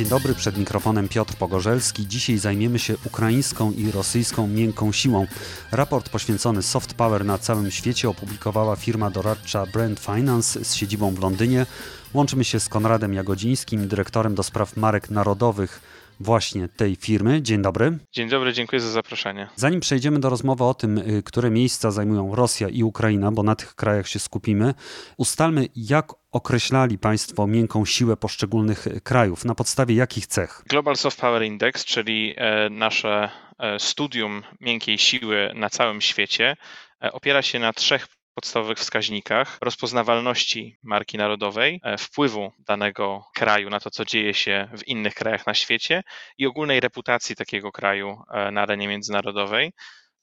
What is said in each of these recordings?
Dzień dobry, przed mikrofonem Piotr Pogorzelski. Dzisiaj zajmiemy się ukraińską i rosyjską miękką siłą. Raport poświęcony soft power na całym świecie opublikowała firma doradcza Brand Finance z siedzibą w Londynie. Łączymy się z Konradem Jagodzińskim, dyrektorem do spraw marek narodowych właśnie tej firmy. Dzień dobry. Dzień dobry, dziękuję za zaproszenie. Zanim przejdziemy do rozmowy o tym, y, które miejsca zajmują Rosja i Ukraina, bo na tych krajach się skupimy, ustalmy, jak określali Państwo miękką siłę poszczególnych krajów, na podstawie jakich cech? Global Soft Power Index, czyli e, nasze e, studium miękkiej siły na całym świecie, e, opiera się na trzech podstawowych wskaźnikach rozpoznawalności marki narodowej, e, wpływu danego kraju na to, co dzieje się w innych krajach na świecie i ogólnej reputacji takiego kraju e, na arenie międzynarodowej.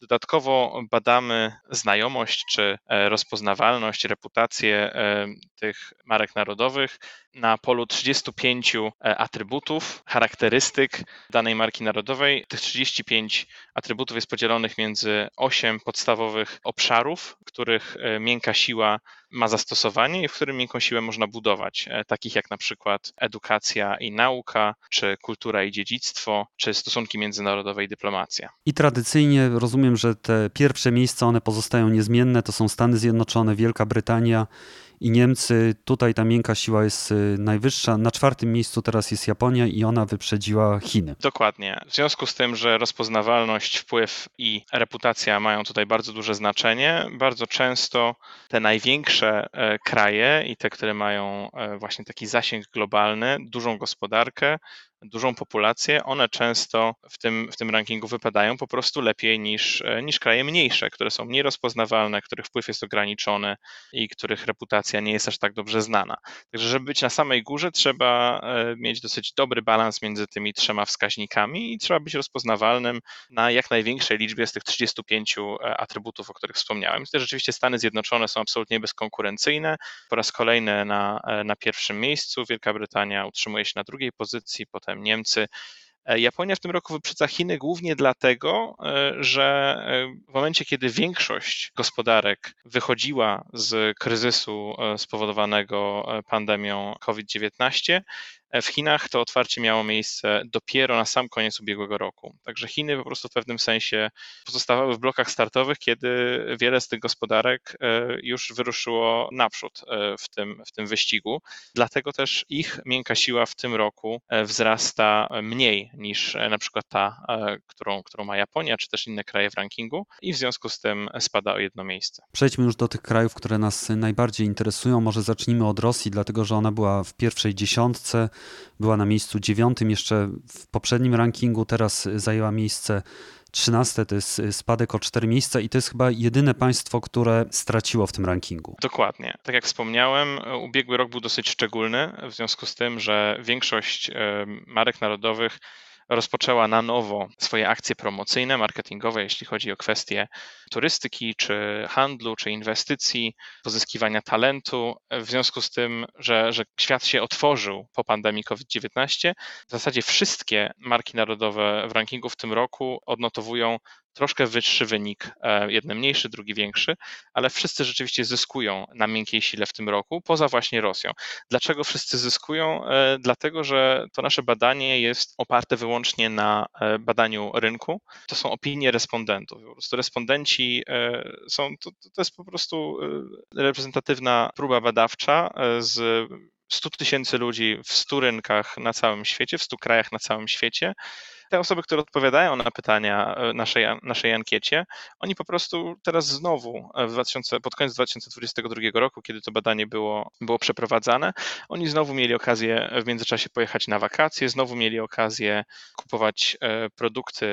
Dodatkowo badamy znajomość czy e, rozpoznawalność, reputację tych marek narodowych na polu 35 atrybutów, charakterystyk danej marki narodowej. Tych 35 atrybutów jest podzielonych między 8 podstawowych obszarów, których e, miękka siła ma zastosowanie i w którym miękką siłę można budować, e, takich jak na przykład edukacja i nauka, czy kultura i dziedzictwo, czy stosunki międzynarodowe i dyplomacja. I tradycyjnie rozumiem, że te pierwsze miejsca one pozostają niezmienne, to są Stany Zjednoczone, Wielka Brytania i Niemcy. Tutaj ta miękka siła jest y, najwyższa. Na czwartym miejscu teraz jest Japonia i ona wyprzedziła Chiny. Dokładnie. W związku z tym, że rozpoznawalność, wpływ i reputacja mają tutaj bardzo duże znaczenie, bardzo często te największe e, kraje i te, które mają e, właśnie taki zasięg globalny, dużą gospodarkę, dużą populację, one często w tym, w tym rankingu wypadają po prostu lepiej niż, e, niż kraje mniejsze, które są mniej rozpoznawalne, których wpływ jest ograniczony i których reputacja nie jest aż tak dobrze znana. Także, żeby być na samej górze, trzeba e, mieć dosyć dobry balans między tymi trzema wskaźnikami i trzeba być rozpoznawalnym na jak największej liczbie z tych 35 e, atrybutów, o których wspomniałem. Tutaj rzeczywiście Stany Zjednoczone są absolutnie bezkonkurencyjne. Po raz kolejny na, na pierwszym miejscu, Wielka Brytania utrzymuje się na drugiej pozycji, potem Niemcy. E, Japonia w tym roku wyprzedza Chiny głównie dlatego, e, że e, w momencie, kiedy większość gospodarek wychodziła z kryzysu spowodowanego pandemią COVID-19, E, w Chinach to otwarcie miało miejsce dopiero na sam koniec ubiegłego roku. Także Chiny po prostu w pewnym sensie pozostawały w blokach startowych, kiedy wiele z tych gospodarek e, już wyruszyło naprzód e, w tym, w tym wyścigu. Dlatego też ich miękka siła w tym roku wzrasta mniej niż na przykład ta, którą, którą ma Japonia, czy też inne kraje w rankingu i w związku z tym spada o jedno miejsce. Przejdźmy już do tych krajów, które nas najbardziej interesują. Może zacznijmy od Rosji, dlatego że ona była w pierwszej dziesiątce była na miejscu dziewiątym jeszcze w poprzednim rankingu, teraz zajęła miejsce 13 to jest spadek o 4 miejsca i to jest chyba jedyne państwo, które straciło w tym rankingu. Dokładnie. Tak jak wspomniałem, ubiegły rok był dosyć szczególny w związku z tym, że większość marek narodowych rozpoczęła na nowo swoje akcje promocyjne, marketingowe, jeśli chodzi o kwestie turystyki, czy handlu, czy inwestycji, pozyskiwania talentu. W związku z tym, że, że świat się otworzył po pandemii COVID-19, w zasadzie wszystkie marki narodowe w rankingu w tym roku odnotowują troszkę wyższy wynik, e, jeden mniejszy, drugi większy, ale wszyscy rzeczywiście zyskują na miękkiej sile w tym roku, poza właśnie Rosją. Dlaczego wszyscy zyskują? E, dlatego, że to nasze badanie jest oparte wyłącznie na e, badaniu rynku. To są opinie respondentów. Po prostu respondenci są, to, to jest po prostu reprezentatywna próba badawcza z 100 tysięcy ludzi w 100 rynkach na całym świecie, w 100 krajach na całym świecie te osoby, które odpowiadają na pytania e, naszej, naszej ankiecie, oni po prostu teraz znowu e, w 2000, pod koniec 2022 roku, kiedy to badanie było, było przeprowadzane, oni znowu mieli okazję w międzyczasie pojechać na wakacje, znowu mieli okazję kupować e, produkty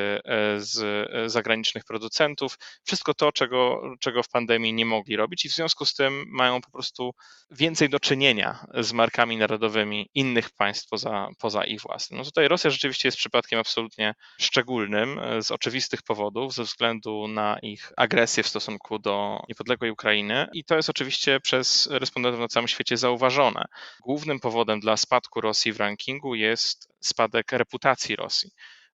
z zagranicznych producentów, wszystko to, czego, czego w pandemii nie mogli robić i w związku z tym mają po prostu więcej do czynienia z markami narodowymi innych państw poza, poza ich własnym. No tutaj Rosja rzeczywiście jest przypadkiem absolutnie absolutnie szczególnym e, z oczywistych powodów, ze względu na ich agresję w stosunku do niepodległej Ukrainy. I to jest oczywiście przez respondentów na całym świecie zauważone. Głównym powodem dla spadku Rosji w rankingu jest spadek reputacji Rosji.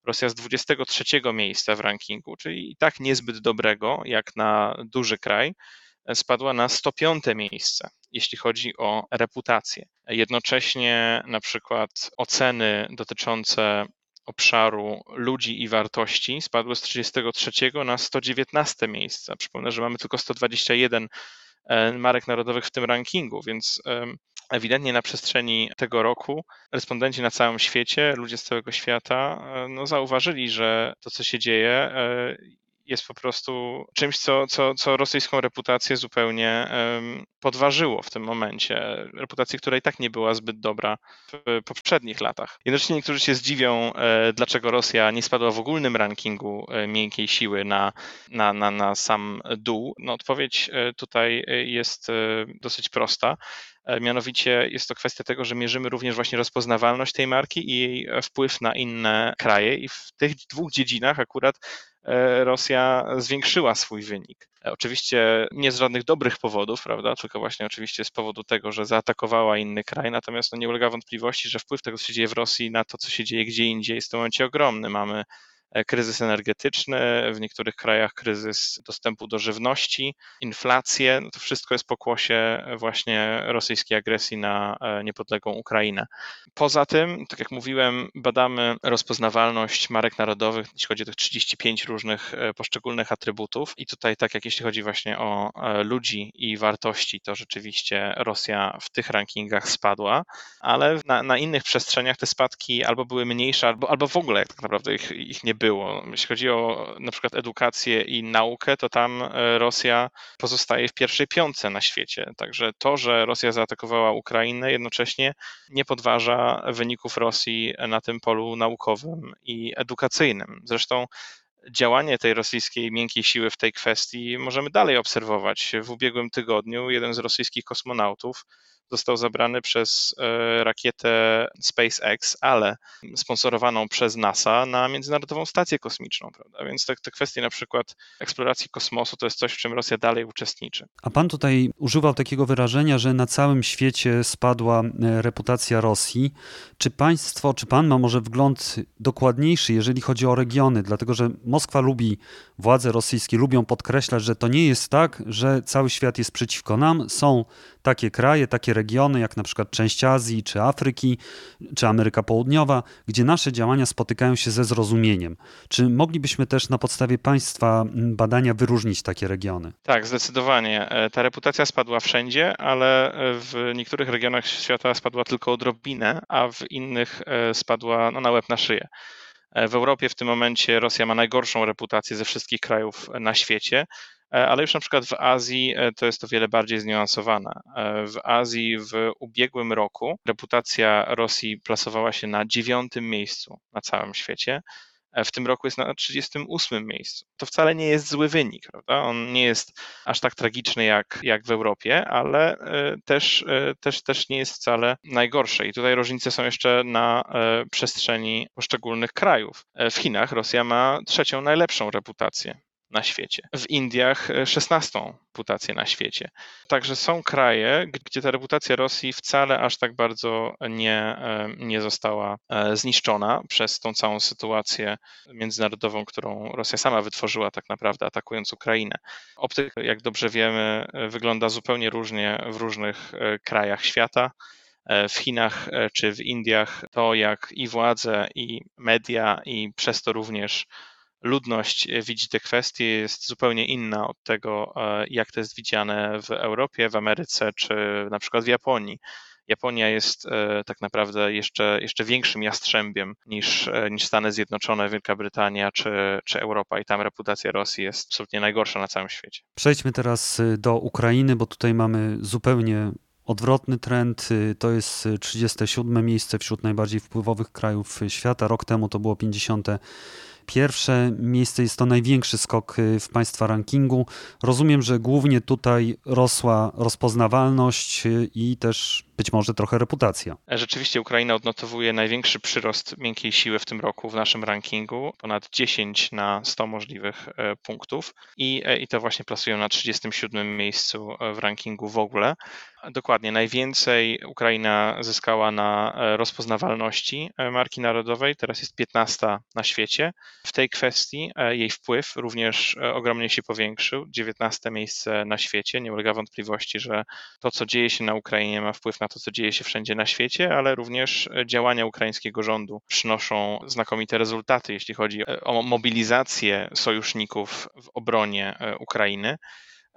Rosja z 23 miejsca w rankingu, czyli i tak niezbyt dobrego jak na duży kraj, spadła na 105 miejsce. jeśli chodzi o reputację. Jednocześnie na przykład oceny dotyczące obszaru ludzi i wartości spadły z 33 na 119 miejsce. Przypomnę, że mamy tylko 121 e, marek narodowych w tym rankingu, więc ewidentnie na przestrzeni tego roku respondenci na całym świecie, ludzie z całego świata, e, no, zauważyli, że to, co się dzieje, e, jest po prostu czymś, co, co, co rosyjską reputację zupełnie podważyło w tym momencie. Reputację, która i tak nie była zbyt dobra w poprzednich latach. Jednocześnie niektórzy się zdziwią, e, dlaczego Rosja nie spadła w ogólnym rankingu e, miękkiej siły na, na, na, na sam dół. No, odpowiedź e, tutaj jest dosyć prosta. Mianowicie jest to kwestia tego, że mierzymy również właśnie rozpoznawalność tej marki i jej wpływ na inne kraje, i w tych dwóch dziedzinach akurat Rosja zwiększyła swój wynik. E, oczywiście nie z żadnych dobrych powodów, prawda, tylko właśnie oczywiście z powodu tego, że zaatakowała inny kraj, natomiast no nie ulega wątpliwości, że wpływ tego, co się dzieje w Rosji na to, co się dzieje gdzie indziej jest w tym momencie ogromny. Mamy E, kryzys energetyczny, w niektórych krajach kryzys dostępu do żywności, inflację. No to wszystko jest pokłosie właśnie rosyjskiej agresji na e, niepodległą Ukrainę. Poza tym, tak jak mówiłem, badamy rozpoznawalność marek narodowych, jeśli chodzi o tych 35 różnych e, poszczególnych atrybutów. I tutaj, tak jak jeśli chodzi właśnie o ludzi i wartości, to rzeczywiście Rosja w tych rankingach spadła, ale na, na innych przestrzeniach te spadki albo były mniejsze, albo, albo w ogóle tak naprawdę ich, ich nie było. Jeśli chodzi o na przykład edukację i naukę, to tam e, Rosja pozostaje w pierwszej piątce na świecie. Także to, że Rosja zaatakowała Ukrainę, jednocześnie nie podważa wyników Rosji na tym polu naukowym i edukacyjnym. Zresztą działanie tej rosyjskiej miękkiej siły w tej kwestii możemy dalej obserwować. W ubiegłym tygodniu jeden z rosyjskich kosmonautów został zabrany przez e, rakietę SpaceX, ale sponsorowaną przez NASA na Międzynarodową Stację Kosmiczną, prawda? Więc te, te kwestie na przykład eksploracji kosmosu to jest coś, w czym Rosja dalej uczestniczy. A pan tutaj używał takiego wyrażenia, że na całym świecie spadła e, reputacja Rosji. Czy państwo, czy pan ma może wgląd dokładniejszy, jeżeli chodzi o regiony? Dlatego, że Moskwa lubi, władze rosyjskie lubią podkreślać, że to nie jest tak, że cały świat jest przeciwko nam. Są takie kraje, takie regiony, jak na przykład część Azji, czy Afryki, czy Ameryka Południowa, gdzie nasze działania spotykają się ze zrozumieniem. Czy moglibyśmy też na podstawie Państwa badania wyróżnić takie regiony? Tak, zdecydowanie. E, ta reputacja spadła wszędzie, ale w niektórych regionach świata spadła tylko odrobinę, a w innych e, spadła no, na łeb na szyję. E, w Europie w tym momencie Rosja ma najgorszą reputację ze wszystkich krajów na świecie. E, ale już na przykład w Azji e, to jest to wiele bardziej zniuansowane. E, w Azji w ubiegłym roku reputacja Rosji plasowała się na dziewiątym miejscu na całym świecie. W tym roku jest na 38 miejscu. To wcale nie jest zły wynik, prawda? On nie jest aż tak tragiczny jak, jak w Europie, ale też, też, też nie jest wcale najgorszy. I tutaj różnice są jeszcze na przestrzeni poszczególnych krajów. W Chinach Rosja ma trzecią najlepszą reputację na świecie. W Indiach 16 e, reputację na świecie. Także są kraje, gdzie ta reputacja Rosji wcale aż tak bardzo nie, e, nie została e, zniszczona przez tą całą sytuację międzynarodową, którą Rosja sama wytworzyła tak naprawdę atakując Ukrainę. Optyka, jak dobrze wiemy, wygląda zupełnie różnie w różnych krajach świata w Chinach czy w Indiach, to jak i władze, i media, i przez to również ludność e, widzi te kwestie jest zupełnie inna od tego, e, jak to jest widziane w Europie, w Ameryce czy na przykład w Japonii. Japonia jest e, tak naprawdę jeszcze, jeszcze większym jastrzębiem niż, niż Stany Zjednoczone, Wielka Brytania czy, czy Europa i tam reputacja Rosji jest absolutnie najgorsza na całym świecie. Przejdźmy teraz do Ukrainy, bo tutaj mamy zupełnie odwrotny trend. To jest 37 miejsce wśród najbardziej wpływowych krajów świata. Rok temu to było 50 Pierwsze miejsce jest to największy skok y, w Państwa rankingu. Rozumiem, że głównie tutaj rosła rozpoznawalność y, i też być może trochę reputacja. Rzeczywiście Ukraina odnotowuje największy przyrost miękkiej siły w tym roku w naszym rankingu, ponad 10 na 100 możliwych e, punktów i, e, i to właśnie plasują na 37 miejscu w rankingu w ogóle. Dokładnie, najwięcej Ukraina zyskała na e, rozpoznawalności e, marki narodowej, teraz jest 15 na świecie. W tej kwestii e, jej wpływ również ogromnie się powiększył, 19 miejsce na świecie. Nie ulega wątpliwości, że to, co dzieje się na Ukrainie, ma wpływ na to, co dzieje się wszędzie na świecie, ale również działania ukraińskiego rządu przynoszą znakomite rezultaty, jeśli chodzi o mobilizację sojuszników w obronie Ukrainy.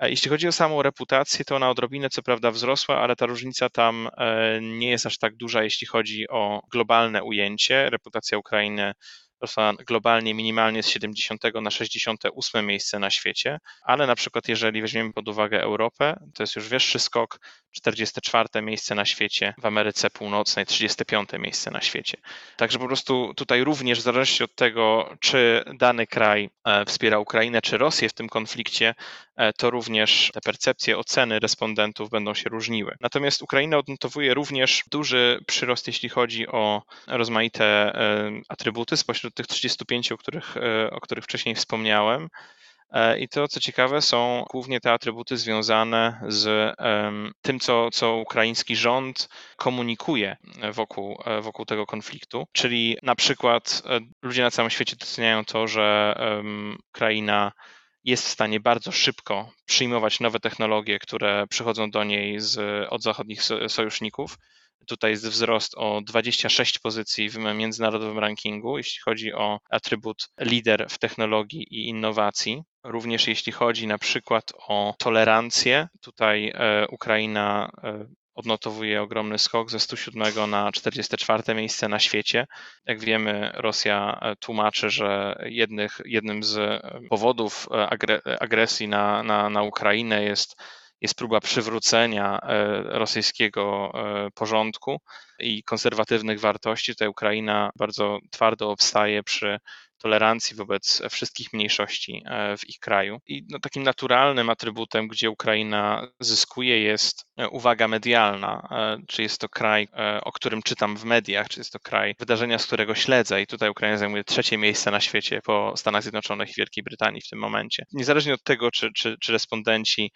Jeśli chodzi o samą reputację, to ona odrobinę co prawda wzrosła, ale ta różnica tam e, nie jest aż tak duża, jeśli chodzi o globalne ujęcie. Reputacja Ukrainy rosła globalnie minimalnie z 70 na 68 miejsce na świecie, ale na przykład jeżeli weźmiemy pod uwagę Europę, to jest już wyższy skok, 44 miejsce na świecie, w Ameryce Północnej 35 miejsce na świecie. Także po prostu tutaj również w zależności od tego, czy dany kraj e, wspiera Ukrainę czy Rosję w tym konflikcie, e, to również te percepcje, oceny respondentów będą się różniły. Natomiast Ukraina odnotowuje również duży przyrost, jeśli chodzi o rozmaite e, atrybuty spośród tych 35, o których, o których wcześniej wspomniałem. E, I to, co ciekawe, są głównie te atrybuty związane z tym, co, co ukraiński rząd komunikuje wokół, e, wokół tego konfliktu. Czyli na przykład e, ludzie na całym świecie doceniają to, że Ukraina jest w stanie bardzo szybko przyjmować nowe technologie, które przychodzą do niej z, od zachodnich sojuszników. Tutaj jest wzrost o 26 pozycji w międzynarodowym rankingu, jeśli chodzi o atrybut lider w technologii i innowacji. Również jeśli chodzi na przykład o tolerancję, tutaj e, Ukraina e, odnotowuje ogromny skok ze 107 na 44 miejsce na świecie. Jak wiemy, Rosja e, tłumaczy, że jednych, jednym z powodów agresji na, na, na Ukrainę jest jest próba przywrócenia e, rosyjskiego e, porządku i konserwatywnych wartości. Tutaj Ukraina bardzo twardo obstaje przy tolerancji wobec wszystkich mniejszości e, w ich kraju. I no, takim naturalnym atrybutem, gdzie Ukraina zyskuje, jest uwaga medialna. Czy jest to kraj, o którym czytam w mediach, czy jest to kraj, wydarzenia, z którego śledzę, i tutaj Ukraina zajmuje trzecie miejsce na świecie po Stanach Zjednoczonych i Wielkiej Brytanii w tym momencie. Niezależnie od tego, czy, czy, czy respondenci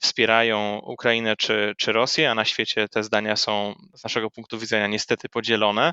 wspierają Ukrainę czy, czy Rosję, a na świecie te zdania są z naszego punktu widzenia niestety podzielone,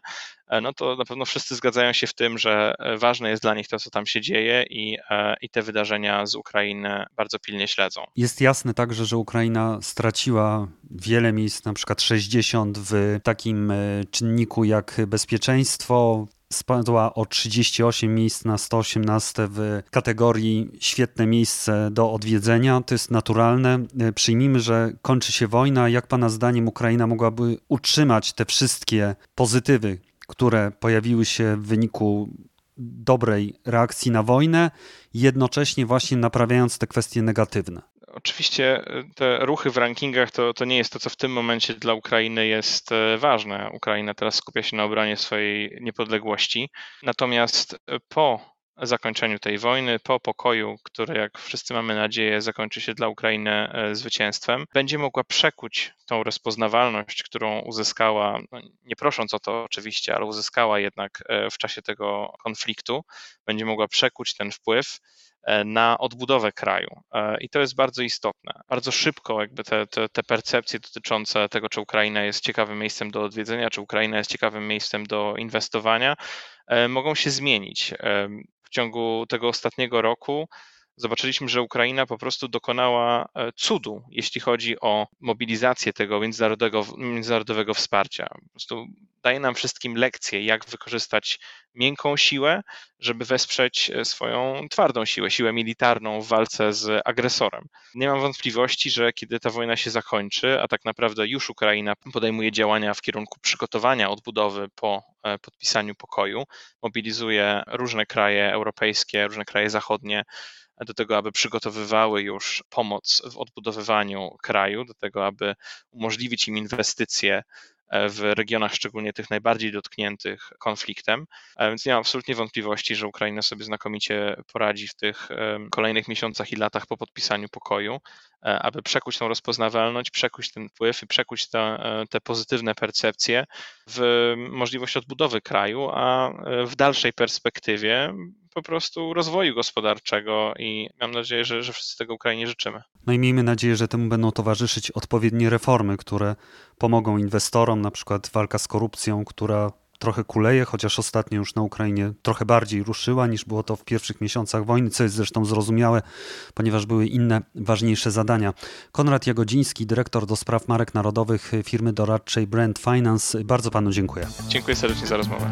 e, no to na pewno wszyscy zgadzają się w tym, że e, ważne jest dla nich to, co tam się dzieje i, e, i te wydarzenia z Ukrainy bardzo pilnie śledzą. Jest jasne także, że Ukraina straciła wiele miejsc, na przykład 60 w takim czynniku jak bezpieczeństwo, spadła o 38 miejsc na 118 w kategorii świetne miejsce do odwiedzenia. To jest naturalne. E, przyjmijmy, że kończy się wojna. Jak Pana zdaniem Ukraina mogłaby utrzymać te wszystkie pozytywy, które pojawiły się w wyniku dobrej reakcji na wojnę, jednocześnie właśnie naprawiając te kwestie negatywne? Oczywiście e, te ruchy w rankingach to, to nie jest to, co w tym momencie dla Ukrainy jest e, ważne. Ukraina teraz skupia się na obronie swojej niepodległości. Natomiast e, po zakończeniu tej wojny, po pokoju, który, jak wszyscy mamy nadzieję, zakończy się dla Ukrainy zwycięstwem, będzie mogła przekuć tą rozpoznawalność, którą uzyskała, no nie prosząc o to oczywiście, ale uzyskała jednak w czasie tego konfliktu, będzie mogła przekuć ten wpływ E, na odbudowę kraju. E, I to jest bardzo istotne. Bardzo szybko jakby te, te, te, percepcje dotyczące tego, czy Ukraina jest ciekawym miejscem do odwiedzenia, czy Ukraina jest ciekawym miejscem do inwestowania, e, mogą się zmienić. W ciągu tego ostatniego roku zobaczyliśmy, że Ukraina po prostu dokonała e, cudu, jeśli chodzi o mobilizację tego międzynarodowego, międzynarodowego wsparcia. Po prostu daje nam wszystkim lekcję, jak wykorzystać miękką siłę, żeby wesprzeć e, swoją twardą siłę, siłę militarną w walce z agresorem. Nie mam wątpliwości, że kiedy ta wojna się zakończy, a tak naprawdę już Ukraina podejmuje działania w kierunku przygotowania odbudowy po e, podpisaniu pokoju, mobilizuje różne kraje europejskie, różne kraje zachodnie, do tego, aby przygotowywały już pomoc w odbudowywaniu kraju, do tego, aby umożliwić im inwestycje w regionach szczególnie tych najbardziej dotkniętych konfliktem. Więc nie mam absolutnie wątpliwości, że Ukraina sobie znakomicie poradzi w tych kolejnych miesiącach i latach po podpisaniu pokoju, aby przekuć tą rozpoznawalność, przekuć ten wpływ i przekuć te, te pozytywne percepcje w możliwość odbudowy kraju, a w dalszej perspektywie po prostu rozwoju gospodarczego i mam nadzieję, że, że wszyscy tego Ukrainie życzymy. No i miejmy nadzieję, że temu będą towarzyszyć odpowiednie reformy, które pomogą inwestorom, na przykład walka z korupcją, która trochę kuleje, chociaż ostatnio już na Ukrainie trochę bardziej ruszyła niż było to w pierwszych miesiącach wojny, co jest zresztą zrozumiałe, ponieważ były inne, ważniejsze zadania. Konrad Jagodziński, dyrektor do spraw marek narodowych firmy doradczej Brand Finance. Bardzo panu dziękuję. Dziękuję serdecznie za rozmowę.